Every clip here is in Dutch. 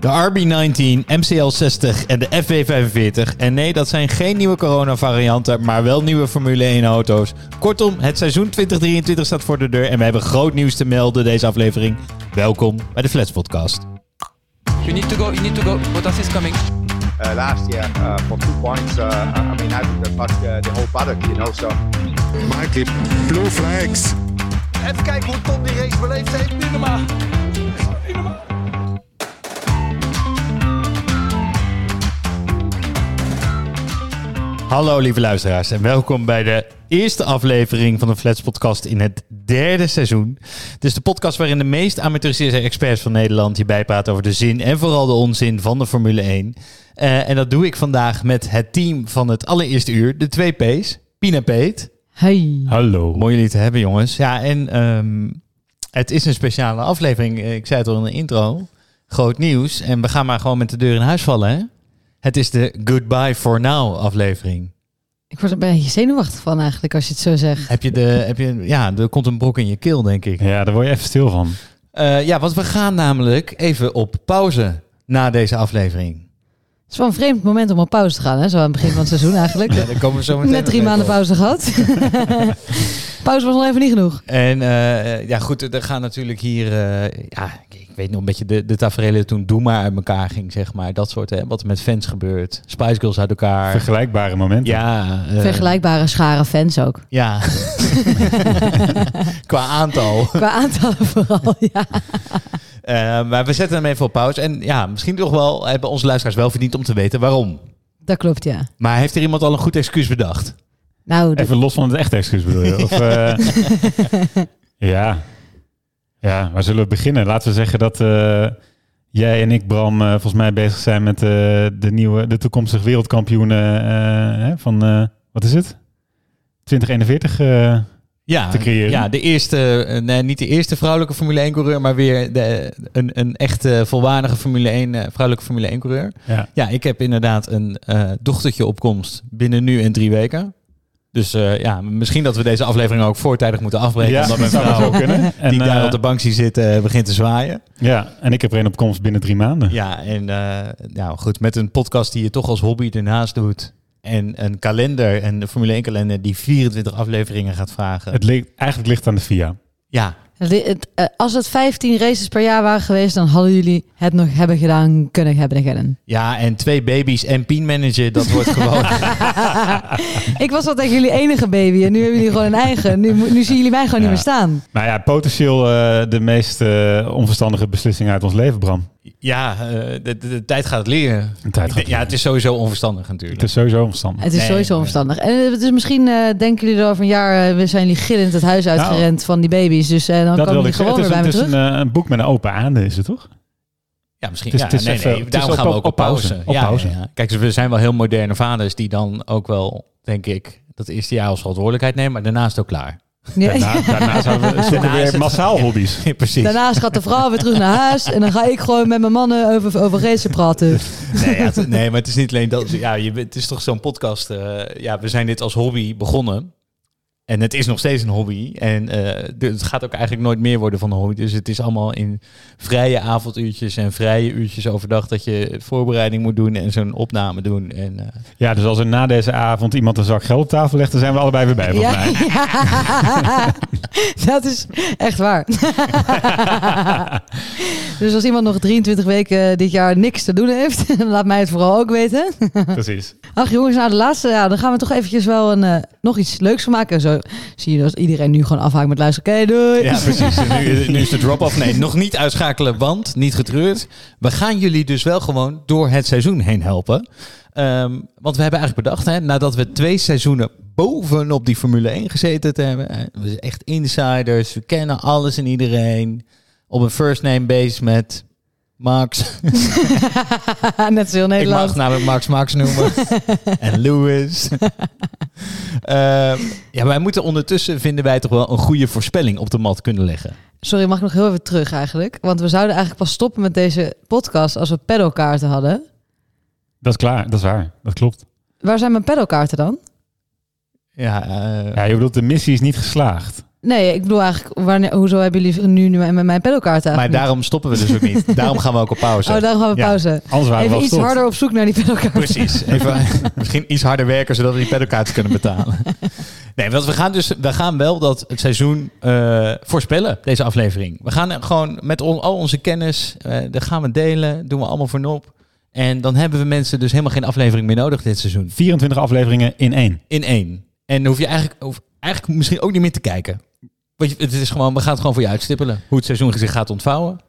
De RB19, MCL60 en de FW45. En nee, dat zijn geen nieuwe corona-varianten, maar wel nieuwe Formule 1-auto's. Kortom, het seizoen 2023 staat voor de deur en we hebben groot nieuws te melden deze aflevering. Welkom bij de Flats Podcast. You need to go, you need to go. Bottas is coming. uh, last year uh, for two points. Uh, I I mean, having to touch uh, the whole paddock, you know. So Mikey, blue flags. Even kijken hoe Tom die race beleefd heeft. Niet normaal. Hallo lieve luisteraars en welkom bij de eerste aflevering van de Flats Podcast in het derde seizoen. Het is de podcast waarin de meest amateuristische experts van Nederland je bijpraten over de zin en vooral de onzin van de Formule 1. Eh, en dat doe ik vandaag met het team van het allereerste uur, de twee P's, Pina Peet. Hey. Hallo. Mooi jullie te hebben jongens. Ja en ehm, het is een speciale aflevering, ik zei het al in de intro, groot nieuws. En we gaan maar gewoon met de deur in huis vallen hè. Het is de Goodbye for Now aflevering. Ik word er een beetje zenuwachtig van eigenlijk, als je het zo zegt. Heb je de, heb je, ja, er komt een brok in je keel, denk ik. Ja, daar word je even stil van. Eh, ja, want we gaan namelijk even op pauze na deze aflevering. Het is wel een vreemd moment om op pauze te gaan, hè? zo aan het begin van het seizoen eigenlijk. Ja, daar komen we zo meteen Net drie maanden op. pauze gehad. pauze was nog even niet genoeg. En eh, ja, goed, er gaan natuurlijk hier, eh, ja, weet nog een beetje de, de tafereelen toen Doe maar uit elkaar ging, zeg maar. Dat soort, hè, wat er met fans gebeurt. Spice Girls uit elkaar. Vergelijkbare momenten. ja, eh, Vergelijkbare scharen fans ook. Ja. Qua aantal. Qua aantallen vooral, ja. Eh, maar we zetten hem even op pauze. En ja, misschien toch wel hebben onze luisteraars wel verdiend om te weten waarom. Dat klopt, ja. Maar heeft er iemand al een goed excuus bedacht? Nou, Even los van het echte excuus bedoel je? Of, eh, ja. Ja, waar zullen we beginnen? Laten we zeggen dat eh, jij en ik, Bram, eh, volgens mij bezig zijn met eh, de nieuwe, de toekomstige wereldkampioenen van, wat is het? 2041. eh, Ja, te creëren. Ja, de eerste, nee, niet de eerste vrouwelijke Formule 1 coureur, maar weer de, een, een echte volwaardige Formule 1, eh, vrouwelijke Formule 1 coureur. ja. Ja, ik heb inderdaad een dochtertje op komst binnen nu en drie weken. Dus eh, ja, misschien dat we deze aflevering ook voortijdig moeten afbreken. Ja, omdat mijn vrouw, zo kunnen. En, die daar eh, op de bank zie zitten, begint te zwaaien. ja, en ik heb er een op komst binnen drie maanden. Ja, en eh, nou goed, met een podcast die je toch als hobby ernaast doet. En een kalender, en de Formule 1 kalender die 24 afleveringen gaat vragen. Het ligt, eigenlijk ligt aan de FIA. ja, als het 15 races per jaar waren geweest, dan hadden jullie het nog hebben gedaan, kunnen hebben gedaan. ja, en twee baby's en pinmanager, dat wordt gewoon... Ik was altijd jullie enige baby en nu hebben jullie gewoon een eigen. Nu, nu zien jullie mij gewoon Ja. niet meer staan. Nou ja, potentieel eh, de meest eh, onverstandige beslissing uit ons leven, Bram. Ja, eh, de, de, de tijd gaat het leren. De tijd gaat denk- ja, het is sowieso onverstandig natuurlijk. Het is sowieso onverstandig. Het is Nee, sowieso onverstandig. En eh, het is misschien, eh, denken jullie er over een jaar, we zijn jullie gillend het huis uitgerend van die baby's. Dus eh, dan Nou, komen zeggen. gewoon weer bij me het is terug. een, een boek met een open aande, is het toch? Ja, misschien. Het is- ja, het is nee, even- nee, het is daarom op- gaan we ook op op pauze. pauze. Op ja, pauze. ja, ja. Kijk, we zijn wel heel moderne vaders die dan ook wel, denk ik, dat eerste jaar als verantwoordelijkheid nemen, maar daarnaast ook klaar. Ja. Daarna, daarna zouden we zoeken Daarna is weer het- massaal hobby's. Ja, precies. Daarnaast gaat de vrouw weer terug naar huis en dan ga ik gewoon met mijn mannen over, over racen praten. Nee, ja, het- nee, maar het is niet alleen dat. Ja, je, het is toch zo'n podcast. eh, ja, we zijn dit als hobby begonnen. En het is nog steeds een hobby. En eh, het gaat ook eigenlijk nooit meer worden van een hobby. Dus het is allemaal in vrije avonduurtjes en vrije uurtjes overdag dat je voorbereiding moet doen en zo'n opname doen. En, eh, Ja, dus als er na deze avond iemand een zak geld op tafel legt, dan zijn we allebei weer bij, volgens Ja, mij. ja. dat is echt waar. dus als iemand nog 23 weken dit jaar niks te doen heeft, dan laat mij het vooral ook weten. Precies. Ach jongens, nou de laatste, ja, dan gaan we toch eventjes wel een, eh, nog iets leuks van maken. Zo zie je dat iedereen nu gewoon afhaakt met luisteren. Oké, doei. ja, precies. Nu, nu is de drop-off. Nee, nog niet uitschakelen, want niet getreurd. We gaan jullie dus wel gewoon door het seizoen heen helpen. Ehm, want we hebben eigenlijk bedacht, hè, nadat we twee seizoenen bovenop die Formule 1 gezeten te hebben. We zijn echt insiders, we kennen alles en iedereen. Op een first name base met Max. Net zo heel Ik mag Nederland. namelijk Max Max noemen. en Lewis. Ehm, ja, wij moeten ondertussen, vinden wij toch wel een goede voorspelling op de mat kunnen leggen. Sorry, mag ik nog heel even terug eigenlijk? Want we zouden eigenlijk pas stoppen met deze podcast als we pedalkaarten hadden. Dat is klaar, dat is waar. Dat klopt. Waar zijn mijn pedalkaarten dan? Ja, eh, Ja, je bedoelt, de missie is niet geslaagd. Nee, ik bedoel eigenlijk, wanneer, hoezo hebben jullie nu nu met mijn pedalkaart Maar daarom stoppen we dus ook niet. Daarom gaan we ook op pauze. Oh, daarom gaan we Ja. pauze. Anders waren we Even wel iets harder op zoek naar die pedalkaart. Precies. Even, misschien iets harder werken zodat we die pedalkaarten kunnen betalen. Nee, want we gaan dus we gaan wel dat het seizoen eh, voorspellen, deze aflevering. We gaan gewoon met on- al onze kennis, eh daar gaan we delen, doen we allemaal voor nop. En dan hebben we mensen dus helemaal geen aflevering meer nodig dit seizoen. 24 afleveringen in één. In één. En dan hoef je eigenlijk, hoef eigenlijk misschien ook niet meer te kijken. Want het is gewoon, we gaan het gewoon voor je uitstippelen. Hoe het seizoen zich gaat ontvouwen.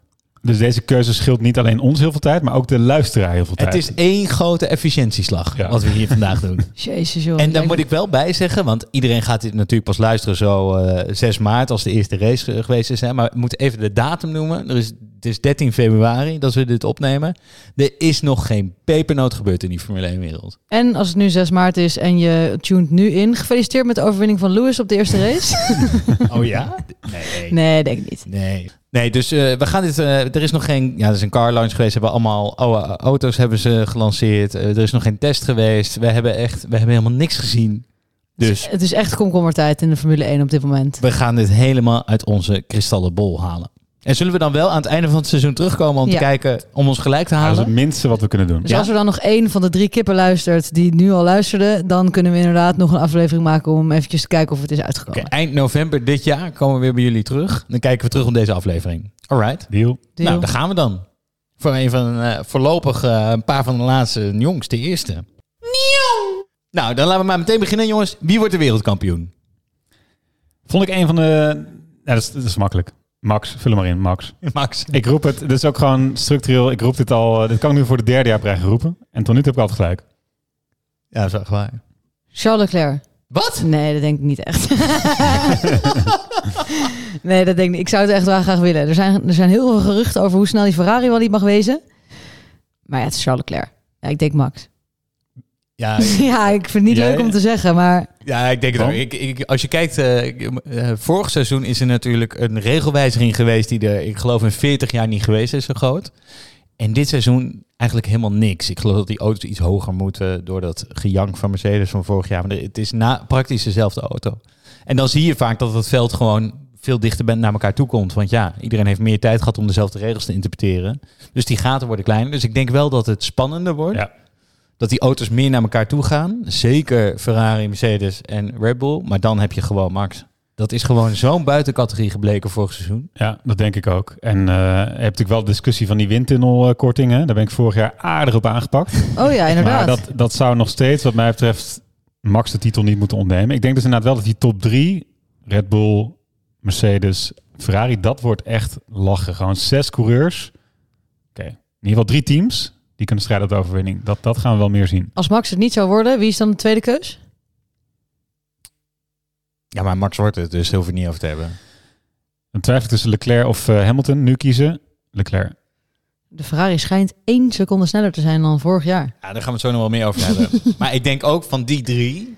Dus deze keuze scheelt niet alleen ons heel veel tijd, maar ook de luisteraar heel veel tijd. Het is één grote efficiëntieslag Ja. wat we hier vandaag doen. Jezus joh. En daar moet ik wel bij zeggen, want iedereen gaat dit natuurlijk pas luisteren zo eh 6 maart als de eerste race ge- geweest is. Hè? Maar we moeten even de datum noemen. Er is, het is 13 februari dat we dit opnemen. Er is nog geen pepernoot gebeurd in die Formule 1 wereld. En als het nu 6 maart is en je tuned nu in, gefeliciteerd met de overwinning van Lewis op de eerste race. Oh ja? Nee. nee, denk ik niet. Nee. Nee, dus eh, we gaan dit. eh, er is nog geen. Ja, er is een car launch geweest. Hebben allemaal oude auto's hebben ze gelanceerd. Eh, er is nog geen test geweest. We hebben echt. We hebben helemaal niks gezien. Dus Het is echt komkommertijd in de Formule 1 op dit moment. we gaan dit helemaal uit onze kristallen bol halen. En zullen we dan wel aan het einde van het seizoen terugkomen om Ja. te kijken om ons gelijk te Ja, dat is halen? het minste wat we kunnen doen. Dus Ja. als er dan nog één van de drie kippen luistert die nu al luisterde, dan kunnen we inderdaad nog een aflevering maken om eventjes te kijken of het is uitgekomen. eind november dit jaar komen we weer bij jullie terug. Dan kijken we terug op deze aflevering. Alright. Deal. Deal. Nou, daar gaan we dan. Voor een van eh, voorlopig eh, een paar van de laatste en jongste eerste. Nieuw. Nou, dan laten we maar meteen beginnen, jongens. Wie wordt de wereldkampioen? Vond ik een van de... Ja, dat is, dat is makkelijk. Max, vul hem maar in, Max. Max. Ik roep het, dit is ook gewoon structureel. Ik roep dit al, eh, dit kan ik nu voor de derde jaar op rij geroepen. En tot nu toe heb ik altijd gelijk. Ja, dat is echt waar. Charles Leclerc. Wat? Nee, dat denk ik niet echt. nee, dat denk ik niet. Ik zou het echt wel graag willen. Er zijn, er zijn heel veel geruchten over hoe snel die Ferrari wel niet mag wezen. Maar ja, het is Charles Leclerc. Ja, ik denk Max. Ja, ja, ik vind het niet leuk om te zeggen, maar ja ik denk het ook. Want? Ik, ik, als je kijkt, eh, ik, eh, vorig seizoen is er natuurlijk een regelwijziging geweest die er, ik geloof, in 40 jaar niet geweest is zo groot. En dit seizoen eigenlijk helemaal niks. Ik geloof dat die auto's iets hoger moeten door dat gejank van Mercedes van vorig jaar. Maar het is na, praktisch dezelfde auto. En dan zie je vaak dat het veld gewoon veel dichter ben- naar elkaar toe komt. Want ja, iedereen heeft meer tijd gehad om dezelfde regels te interpreteren. Dus die gaten worden kleiner. Dus ik denk wel dat het spannender wordt. Ja. Dat die auto's meer naar elkaar toe gaan. Zeker Ferrari, Mercedes en Red Bull. Maar dan heb je gewoon Max. Dat is gewoon zo'n buitencategorie gebleken vorig seizoen. Ja, dat denk ik ook. En eh, je hebt natuurlijk wel de discussie van die windtunnelkortingen. Daar ben ik vorig jaar aardig op aangepakt. oh ja, inderdaad. Maar dat, dat zou nog steeds, wat mij betreft, Max de titel niet moeten ontnemen. Ik denk dus inderdaad wel dat die top drie, Red Bull, Mercedes, Ferrari, dat wordt echt lachen. Gewoon zes coureurs. Oké, in ieder geval drie teams. Die kunnen strijden op de overwinning. Dat, dat gaan we wel meer zien. Als Max het niet zou worden, wie is dan de tweede keus? Ja, maar Max wordt het, dus heel veel niet over te hebben. Een twijfel tussen Leclerc of eh, Hamilton. Nu kiezen Leclerc. De Ferrari schijnt één seconde sneller te zijn dan vorig jaar. Ja, daar gaan we het zo nog wel meer over hebben. maar ik denk ook van die drie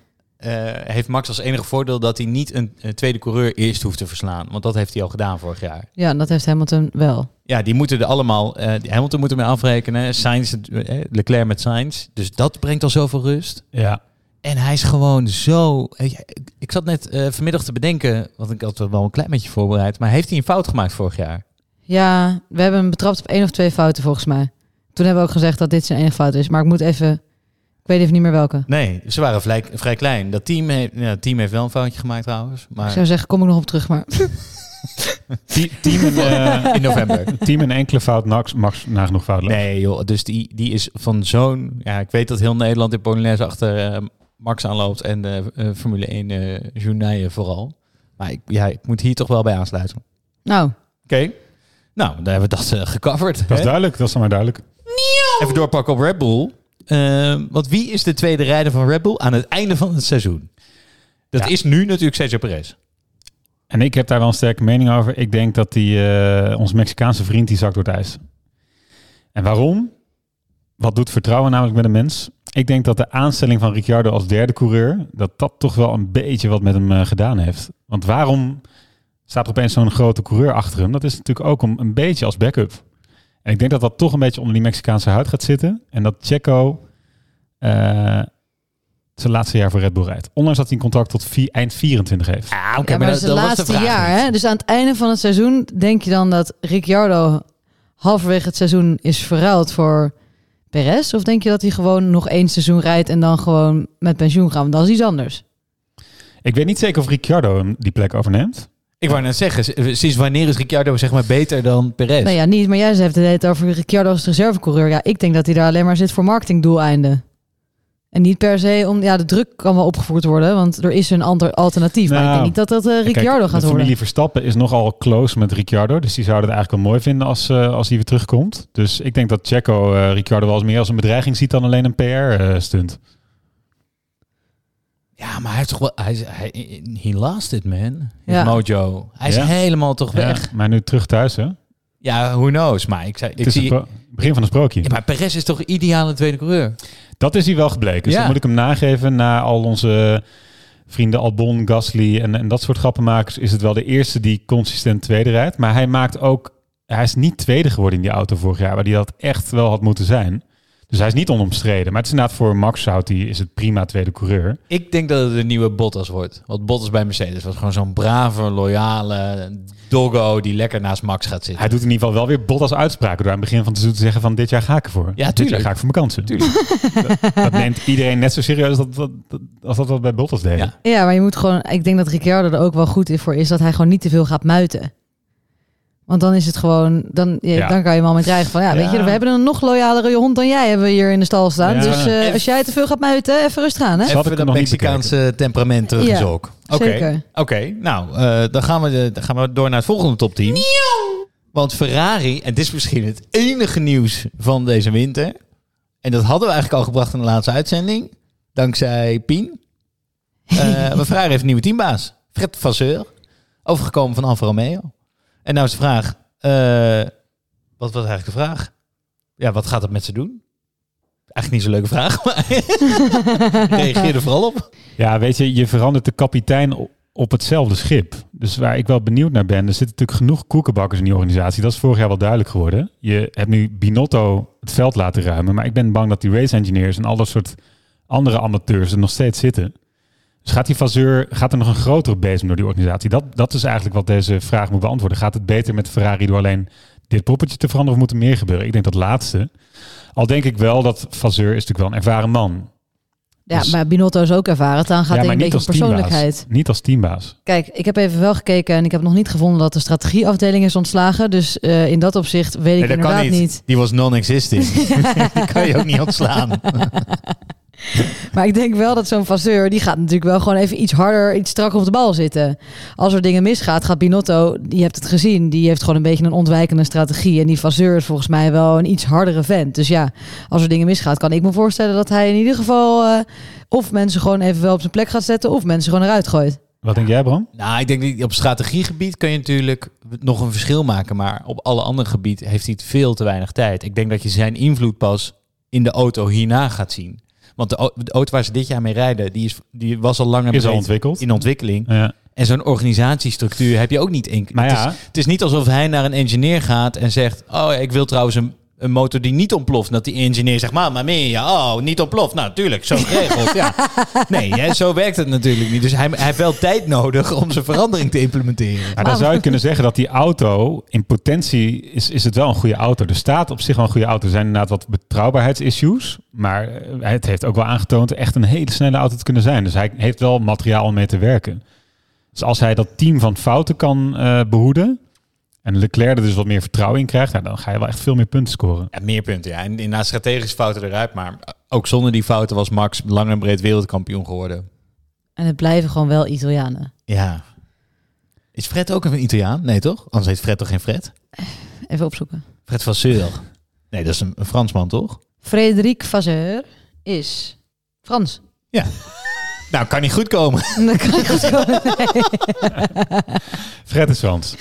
heeft Max als enige voordeel dat hij niet een, een tweede coureur eerst hoeft te verslaan. Want dat heeft hij al gedaan vorig jaar. Ja, en dat heeft Hamilton wel. Ja, die moeten er allemaal. eh Hamilton moet ermee afrekenen. Sainz, eh, Leclerc met Sainz. Dus dat brengt al zoveel rust. Ja, En hij is gewoon zo. eh, Ik, ik zat net eh, vanmiddag te bedenken, want ik had wel een klein beetje voorbereid. Maar heeft hij een fout gemaakt vorig jaar? Ja, we hebben hem betrapt op één of twee fouten volgens mij. Toen hebben we ook gezegd dat dit zijn enige fout is. Maar ik moet even... Ik weet even niet meer welke. Nee, ze waren vrij, vrij klein. Dat team heeft, ja, het team heeft wel een foutje gemaakt trouwens. Ik Maar zou zeggen, kom ik nog op terug. Maar Te- team, en, eh, in november. team en enkele fout, Max, Max nagenoeg foutloos. Nee joh, dus die, die is van zo'n... Ja, ik weet dat heel Nederland in Polonaise achter eh, Max aanloopt en de eh, Formule 1 eh journaille vooral. Maar ik, ja, ik moet hier toch wel bij aansluiten. Oké. nou, Nou, daar hebben we dat eh, gecoverd. Dat is hè? duidelijk, dat is dan maar duidelijk. Even doorpakken op Red Bull. Eh, want wie is de tweede rijder van Red Bull aan het einde van het seizoen? Dat Ja. is nu natuurlijk Sergio Perez. En ik heb daar wel een sterke mening over. Ik denk dat die, eh onze Mexicaanse vriend die zakt door het ijs. En waarom? Wat doet vertrouwen namelijk met een mens? Ik denk dat de aanstelling van Ricciardo als derde coureur, dat dat toch wel een beetje wat met hem eh, gedaan heeft. Want waarom staat er opeens zo'n grote coureur achter hem? Dat is natuurlijk ook om een beetje als backup. En ik denk dat dat toch een beetje onder die Mexicaanse huid gaat zitten. En dat Checo eh, zijn laatste jaar voor Red Bull rijdt. Ondanks dat hij een contract tot vier- eind 24 heeft. Ah, oké, Ja, maar dat is het was de laatste jaar. Hè? Dus aan het einde van het seizoen denk je dan dat Ricciardo halverwege het seizoen is verruild voor Perez? Of denk je dat hij gewoon nog één seizoen rijdt en dan gewoon met pensioen gaat? Want dat is iets anders. Ik weet niet zeker of Ricciardo die plek overneemt. Ik wou net zeggen, s- sinds wanneer is Ricciardo zeg maar beter dan Perez? Nou ja, niet. Maar jij hebt het over Ricciardo als reservecoureur. Ja, ik denk dat hij daar alleen maar zit voor marketingdoeleinden. En niet per se om... Ja, de druk kan wel opgevoerd worden, want er is een ander alternatief. maar ik Nou, denk niet dat dat eh, Ricciardo Kijk, gaat de worden. familie Verstappen is nogal close met Ricciardo. Dus die zouden het eigenlijk wel mooi vinden als, eh, als hij weer terugkomt. Dus ik denk dat Checo eh, Ricciardo wel eens meer als een bedreiging ziet dan alleen een PR-stunt. Ja, maar hij heeft toch wel... Hij, is- hij, he lost it, man. Ja. mojo. Hij is Ja. helemaal toch weg. maar nu terug thuis, hè? Ja, who knows. Maar ik, zei, Het ik is zie... begin van een sprookje. Ja, maar Perez is toch ideale tweede coureur? Dat is hij wel gebleken. Dus Ja. dat moet ik hem nageven. Na al onze vrienden Albon, Gasly en, en dat soort grappenmakers... is het wel de eerste die consistent tweede rijdt. Maar hij maakt ook... Hij is niet tweede geworden in die auto vorig jaar... waar hij dat echt wel had moeten zijn. Dus hij is niet onomstreden. Maar het is inderdaad voor Max die is het prima tweede coureur. Ik denk dat het een nieuwe Bottas wordt. Want Bottas bij Mercedes was gewoon zo'n brave, loyale doggo die lekker naast Max gaat zitten. Hij doet in ieder geval wel weer Bottas uitspraken... door aan het begin van het seizoen te zeggen van... dit jaar ga ik ervoor. dit jaar tuurlijk. ga ik voor mijn kansen. dat, dat neemt iedereen net zo serieus als dat, dat, als dat wat bij Bottas deed. Ja. Ja, maar je moet gewoon... Ik denk dat Ricciardo er ook wel goed in voor is dat hij gewoon niet te veel gaat muiten. Want dan is het gewoon... Dan, ja, Ja. dan kan je hem al met dreigen van... Ja, weet je, we hebben een nog loyalere hond dan jij hebben we hier in de stal staan. Ja. Dus eh, als jij te veel gaat muiten, even rustig aan, hè? Even het dat Mexicaanse temperament terug Ja, is ook. Oké, zeker. Oké, nou, eh, dan, gaan we de, dan gaan we door naar het volgende topteam. Want Ferrari, en dit is misschien het enige nieuws van deze winter. En dat hadden we eigenlijk al gebracht in de laatste uitzending. Dankzij Pien. Eh, maar Ferrari heeft een nieuwe teambaas. Fred Vasseur. Overgekomen van Alfa Romeo. En nou is de vraag. eh, wat was eigenlijk de vraag? Ja, wat gaat het met ze doen? Eigenlijk niet zo'n leuke vraag, maar reageer er vooral op. Ja, weet je, je verandert de kapitein op hetzelfde schip. Dus waar ik wel benieuwd naar ben, er zitten natuurlijk genoeg koekenbakkers in die organisatie. Dat is vorig jaar wel duidelijk geworden. Je hebt nu Binotto het veld laten ruimen, maar ik ben bang dat die race engineers en al dat soort andere amateurs er nog steeds zitten. Dus gaat die Vazeur, gaat er nog een grotere bezem door die organisatie? Dat, dat is eigenlijk wat deze vraag moet beantwoorden. Gaat het beter met Ferrari door alleen dit poppetje te veranderen of moet er meer gebeuren? Ik denk dat laatste. Al denk ik wel dat Vazeur is natuurlijk wel een ervaren man. Ja, Dus- maar Binotto is ook ervaren. Dan gaat het een beetje om persoonlijkheid. teambaas. Niet als teambaas. Kijk, ik heb even wel gekeken en ik heb nog niet gevonden dat de strategieafdeling is ontslagen. Dus eh, in dat opzicht weet ik Nee, dat kan inderdaad niet. niet. Die was non-existing. Die kan je ook niet ontslaan. Maar ik denk wel dat zo'n faseur, die gaat natuurlijk wel gewoon even iets harder, iets strakker op de bal zitten. Als er dingen misgaat, gaat Binotto, je hebt het gezien, die heeft gewoon een beetje een ontwijkende strategie. En die faseur is volgens mij wel een iets hardere vent. Dus ja, als er dingen misgaat, kan ik me voorstellen dat hij in ieder geval eh, of mensen gewoon even wel op zijn plek gaat zetten, of mensen gewoon eruit gooit. Wat denk jij, Bram? Nou, ik denk dat op strategiegebied kun je natuurlijk nog een verschil maken. Maar op alle andere gebieden heeft hij het veel te weinig tijd. Ik denk dat je zijn invloed pas in de auto hierna gaat zien. Want de, au- de auto waar ze dit jaar mee rijden, die, is, die was al langer Is al ontwikkeld. in ontwikkeling. Ja. En zo'n organisatiestructuur heb je ook niet in. Maar het, ja. is, het is niet alsof hij naar een engineer gaat en zegt... Oh, ik wil trouwens een, een motor die niet ontploft. Dat die engineer zegt, maar maar meer, ja, oh, niet ontploft. Nou, tuurlijk, zo geregeld, ja. Nee, hè, zo werkt het natuurlijk niet. Dus hij, hij heeft wel tijd nodig om zijn verandering te implementeren. Maar dan zou je kunnen zeggen dat die auto, in potentie is, is het wel een goede auto. Er staat op zich wel een goede auto. Er zijn inderdaad wat betrouwbaarheidsissues. Maar eh, het heeft ook wel aangetoond echt een hele snelle auto te kunnen zijn. Dus hij heeft wel materiaal om mee te werken. Dus als hij dat team van fouten kan eh, behoeden... en Leclerc er dus wat meer vertrouwen in krijgt... ja, dan ga je wel echt veel meer punten scoren. Ja, meer punten, ja. En na strategische fouten eruit. Maar ook zonder die fouten was Max lang en breed wereldkampioen geworden. En het blijven gewoon wel Italianen. Ja. Is Fred ook een Italiaan? Nee, toch? Anders heet Fred toch geen Fred? Even opzoeken. Fred Vasseur. Nee, dat is een, een Fransman, toch? Frederik Vasseur is Frans. Nou, kan niet goed komen. Dat kan ik goed komen. Fred is Frans.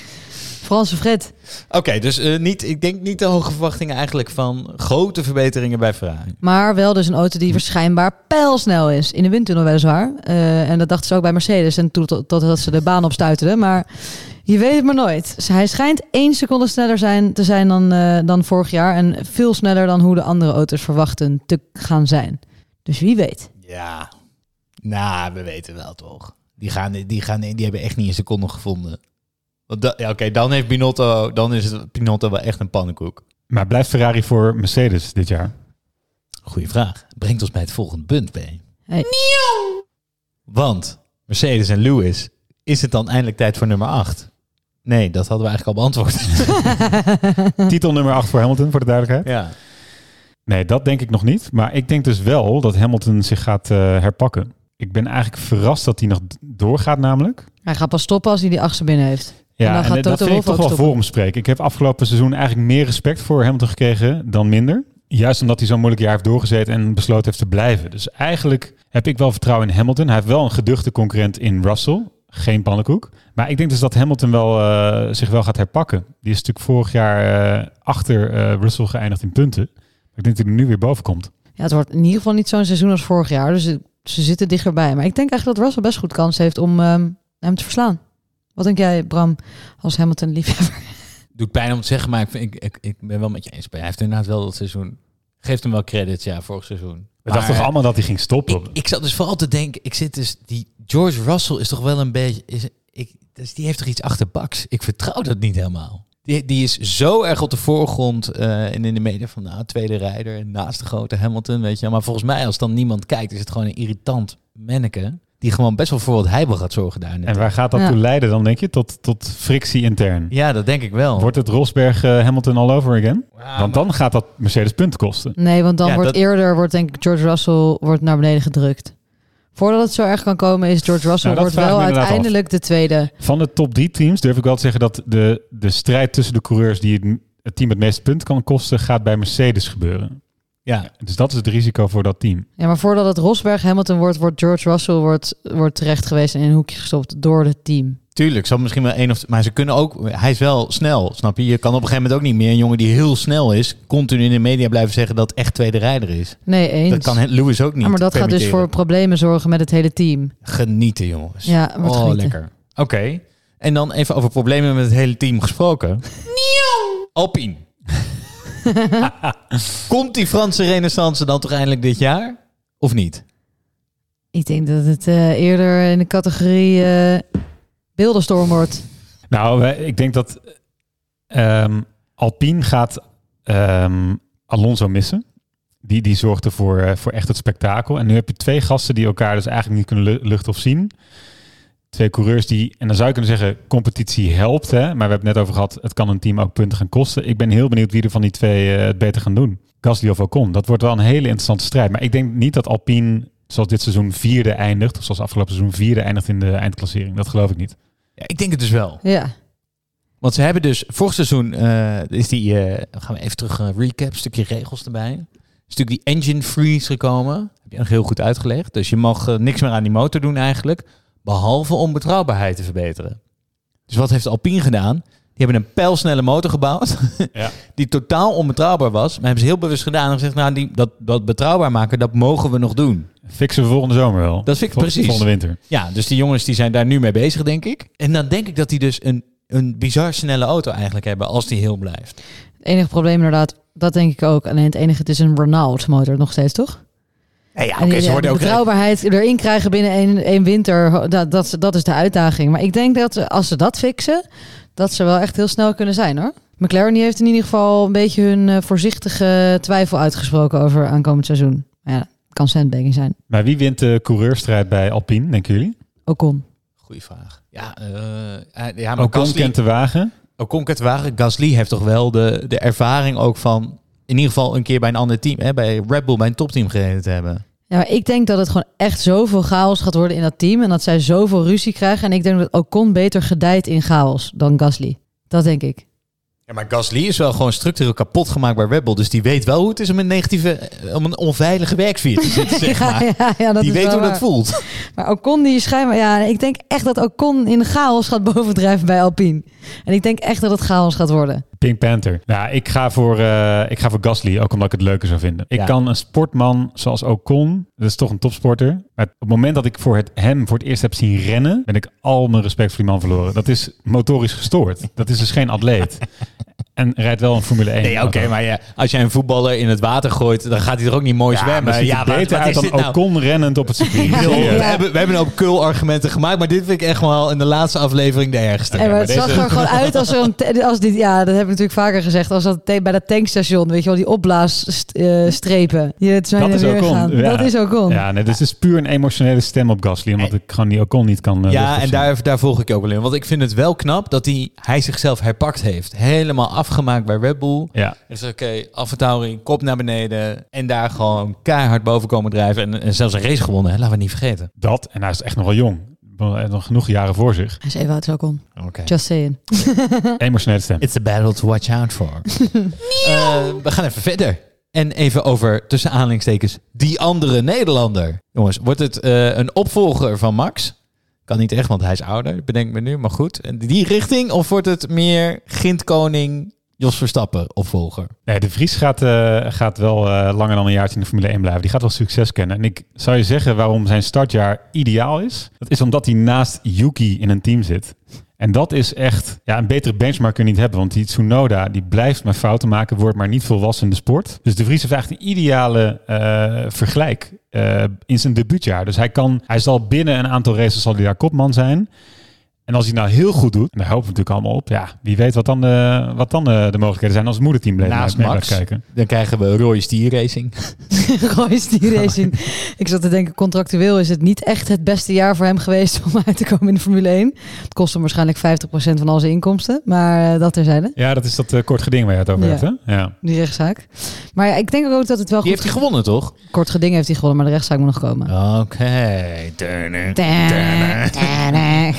Franse Fred. Oké, dus eh, niet, ik denk niet de hoge verwachtingen eigenlijk van grote verbeteringen bij Ferrari. Maar wel dus een auto die waarschijnlijk pijlsnel is. In de windtunnel weliswaar. Eh, en dat dachten ze ook bij Mercedes. En toen tot- totdat ze de baan opstuiterden. Maar je weet het maar nooit. Hij schijnt één seconde sneller zijn, te zijn dan, eh, dan vorig jaar. En veel sneller dan hoe de andere auto's verwachten te gaan zijn. Dus wie weet. Ja. Nou, we weten wel toch. Die, gaan, die, gaan, die hebben echt niet een seconde gevonden. Want ja, Oké, dan heeft Binotto, dan is het Binotto wel echt een pannenkoek. Maar blijft Ferrari voor Mercedes dit jaar? Goeie vraag. Brengt ons bij het volgende punt, B. Hey. Want Mercedes en Lewis, is het dan eindelijk tijd voor nummer 8? Nee, dat hadden we eigenlijk al beantwoord. Titel nummer 8 voor Hamilton, voor de duidelijkheid. ja. Nee, dat denk ik nog niet. Maar ik denk dus wel dat Hamilton zich gaat eh, herpakken. Ik ben eigenlijk verrast dat hij nog doorgaat namelijk. Hij gaat pas stoppen als hij die achtste binnen heeft. Ja, En dan gaat dat vind ik toch wel voor hem spreken. Ik heb afgelopen seizoen eigenlijk meer respect voor Hamilton gekregen dan minder. Juist omdat hij zo'n moeilijk jaar heeft doorgezeten en besloten heeft te blijven. Dus eigenlijk heb ik wel vertrouwen in Hamilton. Hij heeft wel een geduchte concurrent in Russell. Geen pannenkoek. Maar ik denk dus dat Hamilton wel, eh, zich wel gaat herpakken. Die is natuurlijk vorig jaar eh, achter eh, Russell geëindigd in punten. Maar ik denk dat hij nu weer boven komt. Ja, het wordt in ieder geval niet zo'n seizoen als vorig jaar. Dus ze zitten dichterbij. Maar ik denk eigenlijk dat Russell best goed kans heeft om ehm, hem te verslaan. Wat denk jij, Bram, als Hamilton liefhebber? Doet pijn om te zeggen, maar ik, vind, ik, ik, ik ben wel met je eens. Hij heeft inderdaad wel dat seizoen. Geeft hem wel credits, ja, vorig seizoen. We dachten toch allemaal dat hij ging stoppen? Ik, ik zat dus vooral te denken, ik zit dus, die George Russell is toch wel een beetje, is, ik, dus die heeft toch iets achterbaks. Ik vertrouw dat niet helemaal. Die, die is zo erg op de voorgrond eh, en in de media van nou, tweede rijder en naast de grote Hamilton, weet je. Maar volgens mij, als dan niemand kijkt, is het gewoon een irritant manneke die gewoon best wel voor wat heibel gaat zorgen daar. En waar gaat dat Ja. toe leiden dan, denk je? Tot, tot frictie intern. Ja, dat denk ik wel. Wordt het Rosberg eh, Hamilton all over again? Want dan gaat dat Mercedes punten kosten. Nee, want dan Ja, wordt dat- eerder, wordt denk ik George Russell wordt naar beneden gedrukt. Voordat het zo erg kan komen, is George Russell Nou, wordt wel uiteindelijk de tweede. Van de top drie teams durf ik wel te zeggen dat de, de strijd tussen de coureurs die het, het team het meeste punten kan kosten, gaat bij Mercedes gebeuren. Ja, Dus dat is het risico voor dat team. Ja, maar voordat het Rosberg Hamilton wordt, wordt George Russell wordt, wordt terecht geweest en in een hoekje gestopt door het team. tuurlijk. Zal misschien wel één of maar ze kunnen ook. Hij is wel snel, snap je? Je kan op een gegeven moment ook niet meer een jongen die heel snel is, continu in de media blijven zeggen dat echt tweede rijder is. Nee, eens. Dat kan Lewis ook niet. Ja, maar dat gaat dus voor problemen zorgen met het hele team. Genieten, jongens. Ja, wordt oh, genieten. lekker. Oké. En dan even over problemen met het hele team gesproken. Alpine. Komt die Franse renaissance dan toch eindelijk dit jaar? Of niet? Ik denk dat het eh, eerder in de categorie eh beeldenstorm wordt. Nou, ik denk dat ehm, Alpine gaat ehm, Alonso missen. Die, die zorgde voor, eh, voor echt het spektakel. En nu heb je twee gasten die elkaar dus eigenlijk niet kunnen lu- luchten of zien. Twee coureurs die, en dan zou je kunnen zeggen, competitie helpt. Hè? Maar we hebben het net over gehad, het kan een team ook punten gaan kosten. Ik ben heel benieuwd wie er van die twee eh, het beter gaan doen. Gasly of Ocon. Dat wordt wel een hele interessante strijd. Maar ik denk niet dat Alpine, zoals dit seizoen, vierde eindigt. Of zoals afgelopen seizoen vierde eindigt in de eindklassering. Dat geloof ik niet. Ja, ik denk het dus wel. Ja. Want ze hebben dus vorig seizoen eh, is die eh, gaan we even terug recap stukje regels erbij. Is natuurlijk die engine freeze gekomen. Heb je nog heel goed uitgelegd. Dus je mag niks meer aan die motor doen eigenlijk, behalve om betrouwbaarheid te verbeteren. Dus wat heeft Alpine gedaan? Die hebben een pijlsnelle motor gebouwd, Ja. die totaal onbetrouwbaar was. Maar hebben ze heel bewust gedaan en gezegd, nou die, dat, dat betrouwbaar maken, dat mogen we nog doen. Fixen we volgende zomer wel. Dat vind ik Vol- precies. Volgende winter. Ja, dus die jongens die zijn daar nu mee bezig, denk ik. En dan denk ik dat die dus een, een bizar snelle auto eigenlijk hebben als die heel blijft. Het enige probleem inderdaad, dat denk ik ook. Alleen het enige, het is een Renault motor nog steeds, toch? Ja, en die de betrouwbaarheid erin krijgen binnen één, één winter, dat, dat, dat is de uitdaging. Maar ik denk dat als ze dat fixen, dat ze wel echt heel snel kunnen zijn hoor. McLaren die heeft in ieder geval een beetje hun eh, voorzichtige twijfel uitgesproken over aankomend seizoen. Maar ja, het kan sandbagging zijn. Maar wie wint de coureurstrijd bij Alpine, denken jullie? Ocon. Goeie vraag. Ja, eh, eh, ja maar Ocon Gasly, kent de wagen. Ocon kent de wagen. Gasly heeft toch wel de, de ervaring ook van in ieder geval een keer bij een ander team, hè, bij Red Bull, bij een topteam gereden te hebben. Ja, maar ik denk dat het gewoon echt zoveel chaos gaat worden in dat team. En dat zij zoveel ruzie krijgen. En ik denk dat Ocon beter gedijt in chaos dan Gasly. Dat denk ik. Ja, maar Gasly is wel gewoon structureel kapot gemaakt bij Red Bull. Dus die weet wel hoe het is om een negatieve, om een onveilige werksfeer te zitten, zeg maar. ja, ja, ja, dat die weet hoe dat voelt. Maar Ocon die is schijnbaar... Ja, ik denk echt dat Ocon in chaos gaat bovendrijven bij Alpine. En ik denk echt dat het chaos gaat worden. Pink Panther. Ja, ik ga, voor, eh, ik ga voor Gasly, ook omdat ik het leuker zou vinden. Ik Ja. kan een sportman zoals Ocon, dat is toch een topsporter. Maar op het moment dat ik voor het, hem voor het eerst heb zien rennen, ben ik al mijn respect voor die man verloren. Dat is motorisch gestoord. Dat is dus geen atleet. En rijdt wel een Formule 1. Nee, oké, maar ja, als jij een voetballer in het water gooit, dan gaat hij er ook niet mooi Ja, zwemmen. er ja, beter wat uit is dan dit nou? Ocon rennend op het circuit. We, hebben, we hebben ook kul argumenten gemaakt, maar dit vind ik echt wel in de laatste aflevering de ergste. En maar het maar zag er gewoon uit als er een... Als dit, ja, dat heb ik natuurlijk vaker gezegd. Als dat bij dat tankstation, weet je wel, die opblaasstrepen. Zijn Dat en is Ocon. Dat is Ocon. Ja, nee, dit is puur een emotionele stem op Gasly, omdat ik gewoon die Ocon niet kan. eh, Ja, en daar, daar volg ik je ook wel in. Want ik vind het wel knap dat hij, hij zichzelf herpakt heeft. Helemaal afgemaakt bij Red Bull. Ja, Hij zegt, oké, afvertouwing, kop naar beneden. En daar gewoon keihard boven komen drijven. En, en zelfs een race gewonnen, hè? laten we niet vergeten. dat. En hij is echt nog wel jong. Heeft nog genoeg jaren voor zich. Hij is even oud als Ocon. Oké. Just saying. Emotionele stem. It's a battle to watch out for. Eh, we gaan even verder. En even over, tussen aanhalingstekens, die andere Nederlander. Jongens, wordt het eh, een opvolger van Max? Kan niet echt, want hij is ouder, bedenk me nu. Maar goed, En die richting? Of wordt het meer Gintkoning, Jos Verstappen opvolger? Nee, de Vries gaat, eh, gaat wel eh, langer dan een jaartje in de Formule 1 blijven. Die gaat wel succes kennen. En ik zou je zeggen waarom zijn startjaar ideaal is. Dat is omdat hij naast Yuki in een team zit. En dat is echt, ja, een betere benchmark kun je niet hebben. Want die Tsunoda, die blijft maar fouten maken, wordt maar niet volwassen in de sport. Dus de Vries heeft eigenlijk een ideale eh, vergelijk eh, in zijn debuutjaar. Dus hij kan, hij zal binnen een aantal races zal hij daar kopman zijn. En als hij nou heel goed doet, en daar hopen we natuurlijk allemaal op, ja, wie weet wat dan de, wat dan de, de mogelijkheden zijn als het moederteam bleef Naast mee Max. blijft kijken. Dan krijgen we Roy Stier Racing. Royce die racing. Ik zat te denken, contractueel is het niet echt het beste jaar voor hem geweest om uit te komen in de Formule 1. Het kost hem waarschijnlijk 50% van al zijn inkomsten. Maar eh, dat terzijde, Ja, dat is dat eh, kort geding waar je het over Ja. hebt, hè? Ja. die rechtszaak. Maar ja, ik denk ook dat het wel Die goed... heeft hij gewonnen, toch? Kort geding heeft hij gewonnen, maar de rechtszaak moet nog komen. Oké. Turner. Tana,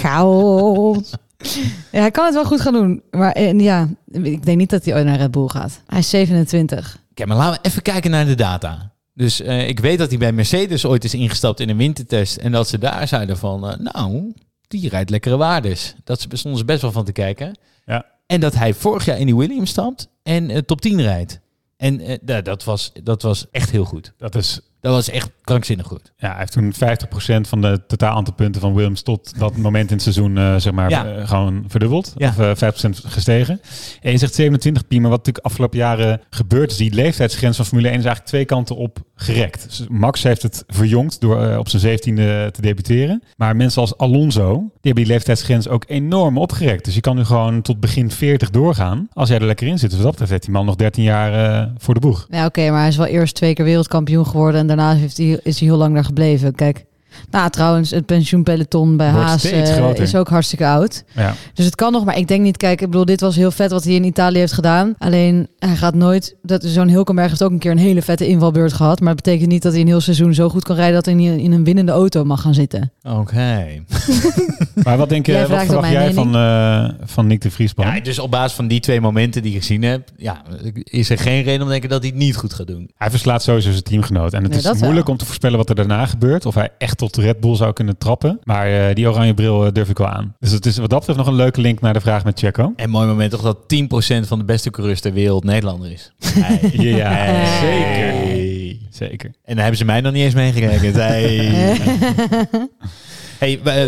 Ja, hij kan het wel goed gaan doen. Maar eh, ja, ik denk niet dat hij ooit naar Red Bull gaat. Hij is 27. Oké, maar laten we even kijken naar de data. Dus eh, ik weet dat hij bij Mercedes ooit is ingestapt in een wintertest. En dat ze daar zeiden van, eh, nou, die rijdt lekkere waardes. Dat ze stonden ze best wel van te kijken. Ja. En dat hij vorig jaar in die Williams stapt en top 10 rijdt. En da- dat, was, dat was echt heel goed. Dat is, Dat was echt krankzinnig goed. ja, hij heeft toen 50% van de totaal aantal punten van Williams tot dat moment in het seizoen, eh, zeg maar, Ja. eh, gewoon verdubbeld. Ja. Of eh 5% gestegen. En je zegt 27 pi, maar wat natuurlijk afgelopen jaren gebeurd is, die leeftijdsgrens van Formule 1 is eigenlijk twee kanten op gerekt. Dus Max heeft het verjongd door eh, op zijn 17e te debuteren. Maar mensen als Alonso, die hebben die leeftijdsgrens ook enorm opgerekt. Dus je kan nu gewoon tot begin 40 doorgaan. Als jij er lekker in zit. Dus wat dat betreft heeft die man nog 13 jaar eh, voor de boeg. Ja, oké, maar hij is wel eerst twee keer wereldkampioen geworden. En daarna heeft hij, is hij heel lang daar gebleven. Kijk, nou trouwens, het pensioenpeloton bij Wordt Haas eh, is ook hartstikke oud. Ja. Dus het kan nog, maar ik denk niet, kijk, ik bedoel, dit was heel vet wat hij in Italië heeft gedaan. Alleen, hij gaat nooit, dat zo'n Hulkenberg heeft ook een keer een hele vette invalbeurt gehad. Maar dat betekent niet dat hij een heel seizoen zo goed kan rijden dat hij in, in een winnende auto mag gaan zitten. Oké. Maar wat denk je, Jij wat verwacht jij van, eh van Nick de Vries? Bram? Ja, dus op basis van die twee momenten die ik gezien heb, ja, is er geen reden om te denken dat hij het niet goed gaat doen. Hij verslaat sowieso zijn teamgenoot. En het Nee, is moeilijk wel. om te voorspellen wat er daarna gebeurt. Of hij echt tot Red Bull zou kunnen trappen. Maar eh, die oranje bril eh, durf ik wel aan. Dus het is wat dat betreft nog een leuke link naar de vraag met Checo. En mooi moment toch dat 10% van de beste coureurs ter wereld Nederlander is. Ja, zeker. Hey. Zeker. En daar hebben ze mij nog niet eens meegerekend. Hey.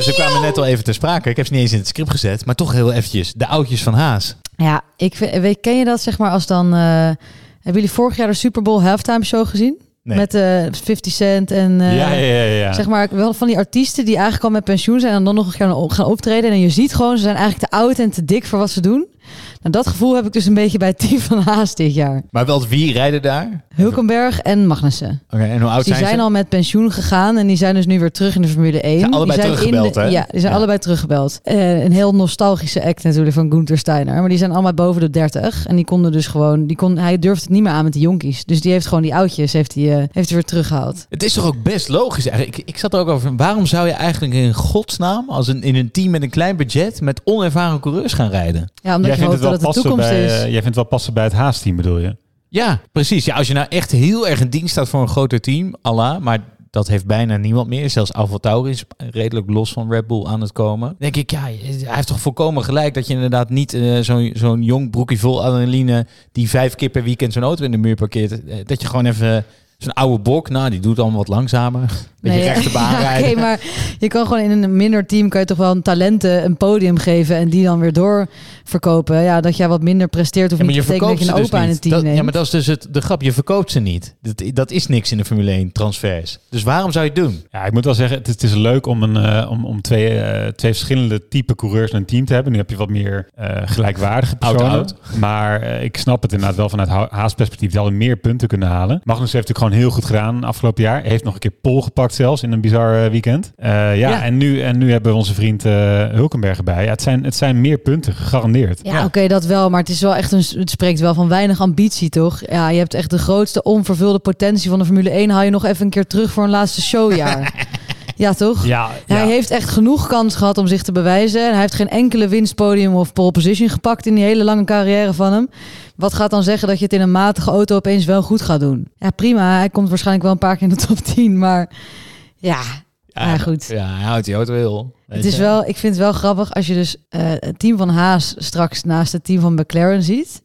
ze kwamen net al even ter sprake. Ik heb ze niet eens in het script gezet, maar toch heel eventjes. De oudjes van Haas. Ja, ik vind, weet, ken je dat zeg maar als dan... eh, hebben jullie vorig jaar de Super Bowl halftime show gezien? Nee. Met eh 50 Cent en... eh, ja, ja, ja. ja. Zeg maar wel van die artiesten die eigenlijk al met pensioen zijn en dan nog gaan, gaan optreden. En je ziet gewoon, ze zijn eigenlijk te oud en te dik voor wat ze doen. Dat gevoel heb ik dus een beetje bij het team van Haas dit jaar. Maar wel wie rijden daar? Hulkenberg en Magnussen. Oké, en hoe oud Dus die zijn, zijn ze? al met pensioen gegaan en die zijn dus nu weer terug in de Formule 1. Zijn allebei die in teruggebeld, de- hè? Ja, die zijn Ja. allebei teruggebeld. Eh, een heel nostalgische act natuurlijk van Gunther Steiner. Maar die zijn allemaal boven de 30. En die konden dus gewoon, die kon, hij durfde het niet meer aan met de jonkies. Dus die heeft gewoon die oudjes, heeft hij, eh, heeft hij weer teruggehaald. Het is toch ook best logisch eigenlijk. Ik, ik zat er ook over, waarom zou je eigenlijk in godsnaam, als een, in een team met een klein budget, met onervaren coureurs gaan rijden? Ja, omdat jij je hoopt dat de toekomst bij, is. eh, jij vindt het wel passen bij het Haas-team, bedoel je? Ja, precies. Ja, als je nou echt heel erg in dienst staat voor een groter team, Allah, maar dat heeft bijna niemand meer. Zelfs Alfa is redelijk los van Red Bull aan het komen. Dan denk ik, ja, hij heeft toch volkomen gelijk dat je inderdaad niet eh, zo'n zo'n jong broekje vol adrenaline die vijf keer per weekend zo'n auto in de muur parkeert, eh, dat je gewoon even Zo'n oude bok, nou, die doet allemaal wat langzamer. Beetje Nee, rechte baan ja, rijden. Oké, maar je kan gewoon in een minder team kan je toch wel een talenten een podium geven en die dan weer doorverkopen. Ja, dat jij wat minder presteert of Ja, maar niet je betekent dat verkoopt je ze een dus opa in niet. het team Dat- neemt. ja, maar dat is dus het, de grap. Je verkoopt ze niet. Dat, dat is niks in de Formule 1 transfers. Dus waarom zou je het doen? Ja, ik moet wel zeggen, het is, het is leuk om, een, eh, om, om twee, eh, twee verschillende type coureurs in een team te hebben. Nu heb je wat meer eh, gelijkwaardige personen. Maar ik snap het inderdaad wel vanuit Ha- Haas perspectief. Die hadden meer punten kunnen halen. Magnus heeft natuurlijk gewoon heel goed gedaan afgelopen jaar. Hij heeft nog een keer pol gepakt zelfs in een bizar eh, weekend. Eh, ja, Ja. En, nu, en nu hebben we onze vriend eh, Hulkenberg erbij. Ja, het, zijn, het zijn meer punten, gegarandeerd. Ja, oké, dat wel. Maar het is wel echt een. Het spreekt wel van weinig ambitie, toch? Ja, je hebt echt de grootste onvervulde potentie van de Formule 1. Haal je nog even een keer terug voor een laatste showjaar. ja, toch? Ja, Hij heeft echt genoeg kans gehad om zich te bewijzen. En hij heeft geen enkele winstpodium of pole position gepakt in die hele lange carrière van hem. Wat gaat dan zeggen dat je het in een matige auto opeens wel goed gaat doen? Ja, prima. Hij komt waarschijnlijk wel een paar keer in de top 10. Maar ja, Ja, goed. Ja, hij houdt die auto heel. Het is wel, ik vind het wel grappig als je dus eh, het team van Haas straks naast het team van McLaren ziet.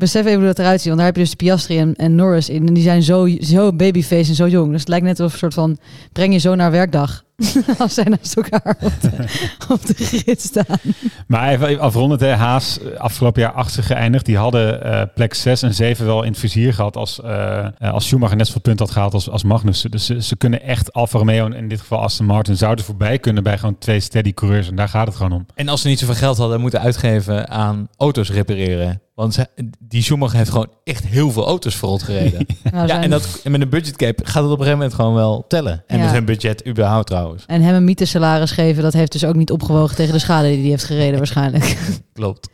Besef even hoe dat eruit ziet. Want daar heb je dus Piastri en, en Norris in. En die zijn zo, zo babyface en zo jong. Dus het lijkt net of een soort van... Breng je zo naar werkdag. als zij naast elkaar op de, op de grid staan. Maar even afrondend, hè, Haas eh, afgelopen jaar achtste geëindigd. Die hadden eh, plek 6 en 7 wel in het vizier gehad als, eh, als Schumacher net zoveel punten had gehaald als, als Magnussen. Dus ze, ze kunnen echt Alfa Romeo en in dit geval Aston Martin zouden voorbij kunnen bij gewoon twee steady coureurs. En daar gaat het gewoon om. En als ze niet zoveel geld hadden moeten uitgeven aan auto's repareren. Want ze, die Schumacher heeft gewoon echt heel veel auto's verrot gereden. Nou, ja, zijn- en, dat, en met een budgetcap gaat het op een gegeven moment gewoon wel tellen. En Ja. met hun budget überhaupt trouwens. En hem een mythe-salaris geven, dat heeft dus ook niet opgewogen tegen de schade die hij heeft gereden waarschijnlijk. Klopt.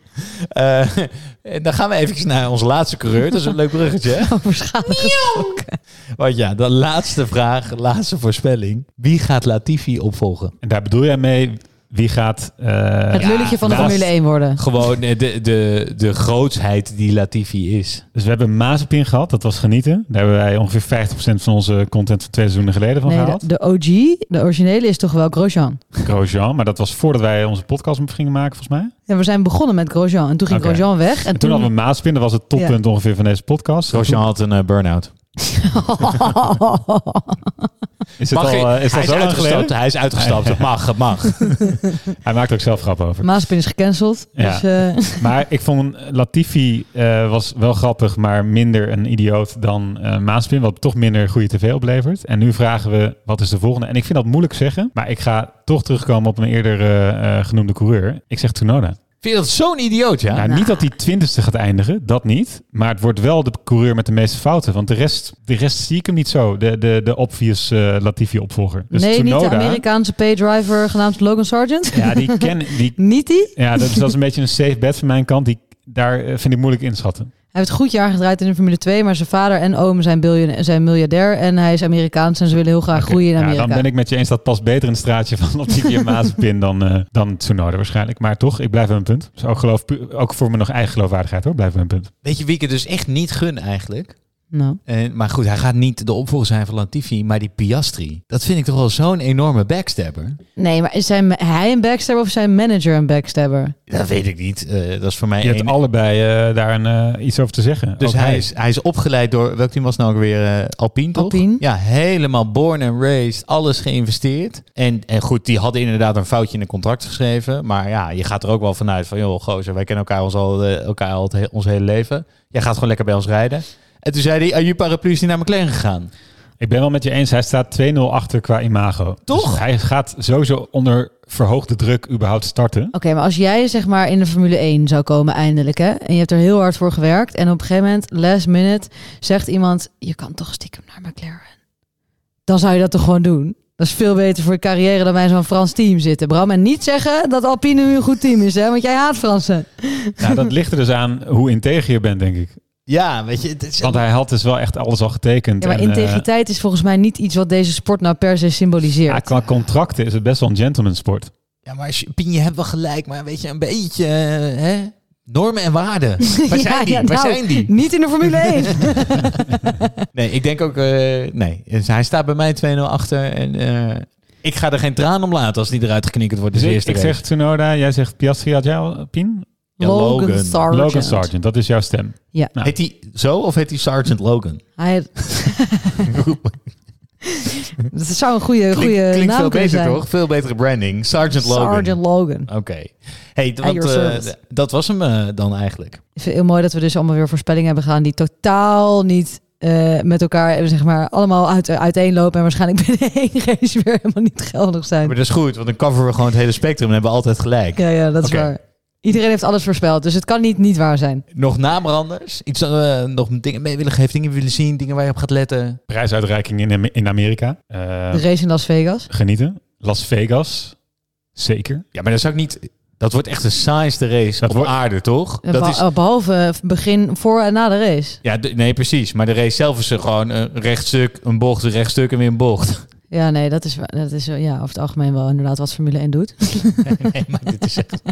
Eh, en dan gaan we even naar onze laatste coureur. Dat is een leuk bruggetje. gesproken. Want ja, de laatste vraag, laatste voorspelling. Wie gaat Latifi opvolgen? En daar bedoel jij mee, wie gaat... eh, Het lulletje van de Formule 1 worden. Gewoon eh, de, de, de grootsheid die Latifi is. Dus we hebben Mazepin gehad, dat was genieten. Daar hebben wij ongeveer 50% van onze content van twee seizoenen geleden van Nee, gehaald. de, de OG, de originele, is toch wel Grosjean. Grosjean, maar dat was voordat wij onze podcast gingen maken volgens mij. Ja, we zijn begonnen met Grosjean. En toen ging Oké. Grosjean weg. En, En toen hadden we Mazepin, dat was het toppunt ongeveer van deze podcast. Grosjean had een eh, burn-out. Is, het Mag al, eh, is hij dat is zo lang uitgestapt. geleden? Hij is uitgestapt. Het mag, het mag. Hij maakt ook zelf grap over. Maaspin is gecanceld. Ja. Dus, eh, Maar ik vond Latifi eh, was wel grappig, maar minder een idioot dan eh Maaspin, wat toch minder goede tv oplevert. En nu vragen we, wat is de volgende? En ik vind dat moeilijk zeggen, maar ik ga toch terugkomen op een eerder genoemde coureur. Ik zeg Tsunoda. Vind je dat zo'n idioot, ja? Nou, niet dat hij twintigste gaat eindigen, dat niet. Maar het wordt wel de coureur met de meeste fouten. Want de rest, de rest zie ik hem niet zo. De, de, de obvious eh, Latifi-opvolger. Dus nee, niet de Tsunoda, Amerikaanse paydriver genaamd Logan Sargent. Ja, die ken die. niet die? Ja, dat is, dat is een beetje een safe bet van mijn kant. Die, daar eh, vind ik moeilijk inschatten. Hij heeft een goed jaar gedraaid in de Formule 2, maar zijn vader en oom zijn, biljoen, zijn miljardair. En hij is Amerikaans en ze willen heel graag groeien in ja, Amerika. dan ben ik met je eens dat past beter in het straatje van Latifi en Mazepin dan, eh dan Tsunoda waarschijnlijk. Maar toch, ik blijf bij mijn punt. Dus ook, geloof, ook voor mijn nog eigen geloofwaardigheid hoor, blijf bij mijn punt. Weet je wie ik het dus echt niet gun eigenlijk? Nou. En, maar goed, hij gaat niet de opvolger zijn van Latifi, maar die Piastri. Dat vind ik toch wel zo'n enorme backstabber. Nee, maar is zijn, hij een backstabber of zijn manager een backstabber? Dat weet ik niet. Eh, dat is voor mij Je hebt allebei eh, daar een, eh, iets over te zeggen. Dus hij is, hij is opgeleid door, welk team was nou ook weer? Alpine, toch? Alpine. Ja, helemaal born and raised, alles geïnvesteerd. En, en goed, die hadden inderdaad een foutje in de contract geschreven. Maar ja, je gaat er ook wel vanuit van, joh, gozer, wij kennen elkaar, ons al, elkaar al het he- ons hele leven. Jij gaat gewoon lekker bij ons rijden. En toen zei hij, Aju Paraplu is niet naar McLaren gegaan. Ik ben wel met je eens, hij staat 2-0 achter qua imago. Toch? Dus hij gaat sowieso onder verhoogde druk überhaupt starten. Oké, maar als jij zeg maar in de Formule 1 zou komen eindelijk, hè, en je hebt er heel hard voor gewerkt, en op een gegeven moment, last minute, zegt iemand, je kan toch stiekem naar McLaren. Dan zou je dat toch gewoon doen? Dat is veel beter voor je carrière dan bij zo'n Frans team zitten, Bram. En niet zeggen dat Alpine nu een goed team is, hè, want jij haat Fransen. Nou, dat ligt er dus aan hoe integer je bent, denk ik. Ja, weet je, het is Want hij had dus wel echt alles al getekend. Ja, maar En, eh, integriteit is volgens mij niet iets wat deze sport nou per se symboliseert. ja, qua contracten is het best wel een gentleman sport. Ja, maar Pien, je hebt wel gelijk, maar weet je, een beetje, eh, hè? Normen en waarden. Waar Ja, zijn die? ja, Waar nou, zijn die? Niet in de Formule 1. Nee, ik denk ook, eh, nee. Dus hij staat bij mij 2-0 achter en eh, ik ga er geen traan om laten als die eruit geknikkerd wordt. Dus Dus ik, eerste ik race. zeg Tsunoda, jij zegt Piastri, had jij al Pien? Ja, Logan, Logan. Sargent. Logan Sargent, dat is jouw stem. Ja. Nou. Heet hij zo of heet hij Sergeant Logan? Hij... dat zou een goede, Klinkt, goede klinkt naam veel beter, zijn. toch? Veel betere branding. Sergeant Logan. Sergeant Logan. Oké. Hey, want, eh, dat was hem eh, dan eigenlijk. Ik vind het heel mooi dat we dus allemaal weer voorspellingen hebben gedaan die totaal niet eh, met elkaar, zeg maar, allemaal uit, uiteenlopen en waarschijnlijk binnen één race weer helemaal niet geldig zijn. Maar dat is goed, want dan coveren we gewoon het hele spectrum en hebben we altijd gelijk. Ja, ja, dat is waar. Iedereen heeft alles voorspeld, dus het kan niet niet waar zijn. Nog nabranders? Iets eh, nog dingen mee willen geven, dingen willen zien, dingen waar je op gaat letten? Prijsuitreiking in, in Amerika. Eh, De race in Las Vegas. genieten. Las Vegas. Zeker. Ja, maar dat zou ik niet... Dat wordt echt de saaiste race Dat op wordt- aarde, toch? Eh, Dat is, eh, Behalve begin voor en na de race. ja, de- nee, precies. Maar de race zelf is er gewoon een rechtstuk, een bocht, een rechtstuk en weer een bocht. Ja, nee, dat is, dat is ja, over het algemeen wel inderdaad wat Formule 1 doet. nee, maar dit is echt...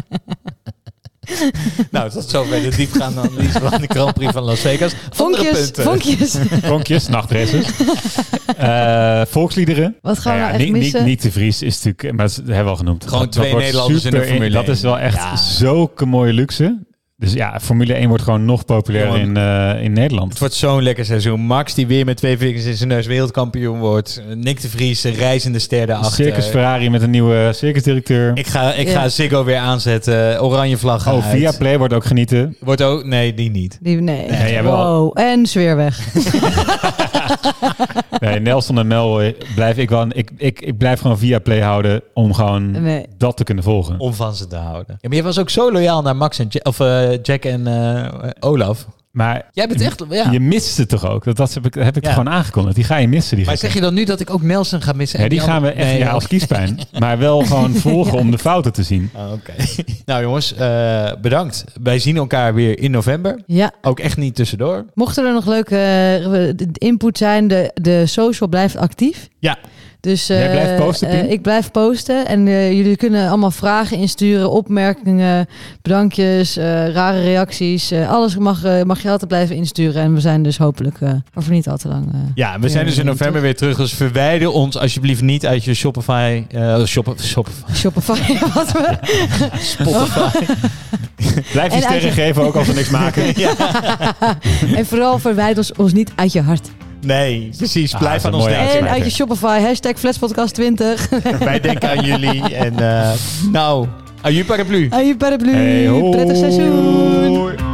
nou, tot zover de diepgaande analyse van de Grand Prix van Las Vegas. Vonkjes, vonkjes. Vonkjes, nachtraces. Eh volksliederen. Wat gaan Nou we ja, echt niet, missen? niet, niet de Vries is natuurlijk, maar dat hebben we al genoemd. Gewoon Dat- dat twee wordt Nederlanders in de super Formule Dat 1. is wel echt Ja. zulke mooie luxe. Dus ja, Formule 1 wordt gewoon nog populairder in, eh, in Nederland. Het wordt zo'n lekker seizoen. Max die weer met twee vingers in zijn neus wereldkampioen wordt. Nick de Vries, een reizende ster daarachter. Circus Ferrari met een nieuwe circusdirecteur. Ik ga, ik Ja. ga Ziggo weer aanzetten. Oranje vlag Oh, uit. via Play wordt ook genieten. Wordt ook... Nee, die niet. Die, nee, wow. En zweerweg. Nee, Nelson en Mel eh, blijf ik wel. Ik, ik, ik blijf gewoon via Play houden om gewoon Nee. dat te kunnen volgen. Om van ze te houden. Ja, maar je was ook zo loyaal naar Max en of, eh, Jack en eh, Olaf. Maar Jij bent echt... Ja. je mist het toch ook? Dat, dat heb ik, heb ik Ja. gewoon aangekondigd. Die ga je missen. Die Maar zeg je dan nu dat ik ook Nelson ga missen? Ja, en die gaan we echt Nee, ja, als kiespijn. maar wel gewoon volgen om de fouten te zien. Oh, Oké. nou jongens, eh, bedankt. Wij zien elkaar weer in november. Ja, Ook echt niet tussendoor. mochten er nog leuke eh, input zijn, de, de social blijft actief. Ja. Dus Jij eh, blijft posten, eh, Pien? ik blijf posten. En eh, jullie kunnen allemaal vragen insturen, opmerkingen, bedankjes, rare reacties. alles mag, mag je altijd blijven insturen. En we zijn dus hopelijk, over niet al te lang. Ja, we zijn dus in november weer terug. Dus verwijder ons alsjeblieft niet uit je Shopify. Shop, Shopify. Shopify. wat we, Spotify. Blijf je sterren geven, ook als we niks maken. en vooral verwijder ons, ons niet uit je hart. Nee, precies. Ah, Blijf aan ons denken. En uit je Shopify, hashtag Flatspodcast20. Wij denken aan jullie. En eh, nou, aju paraplu. Aan je paraplu. Hey. Prettig seizoen.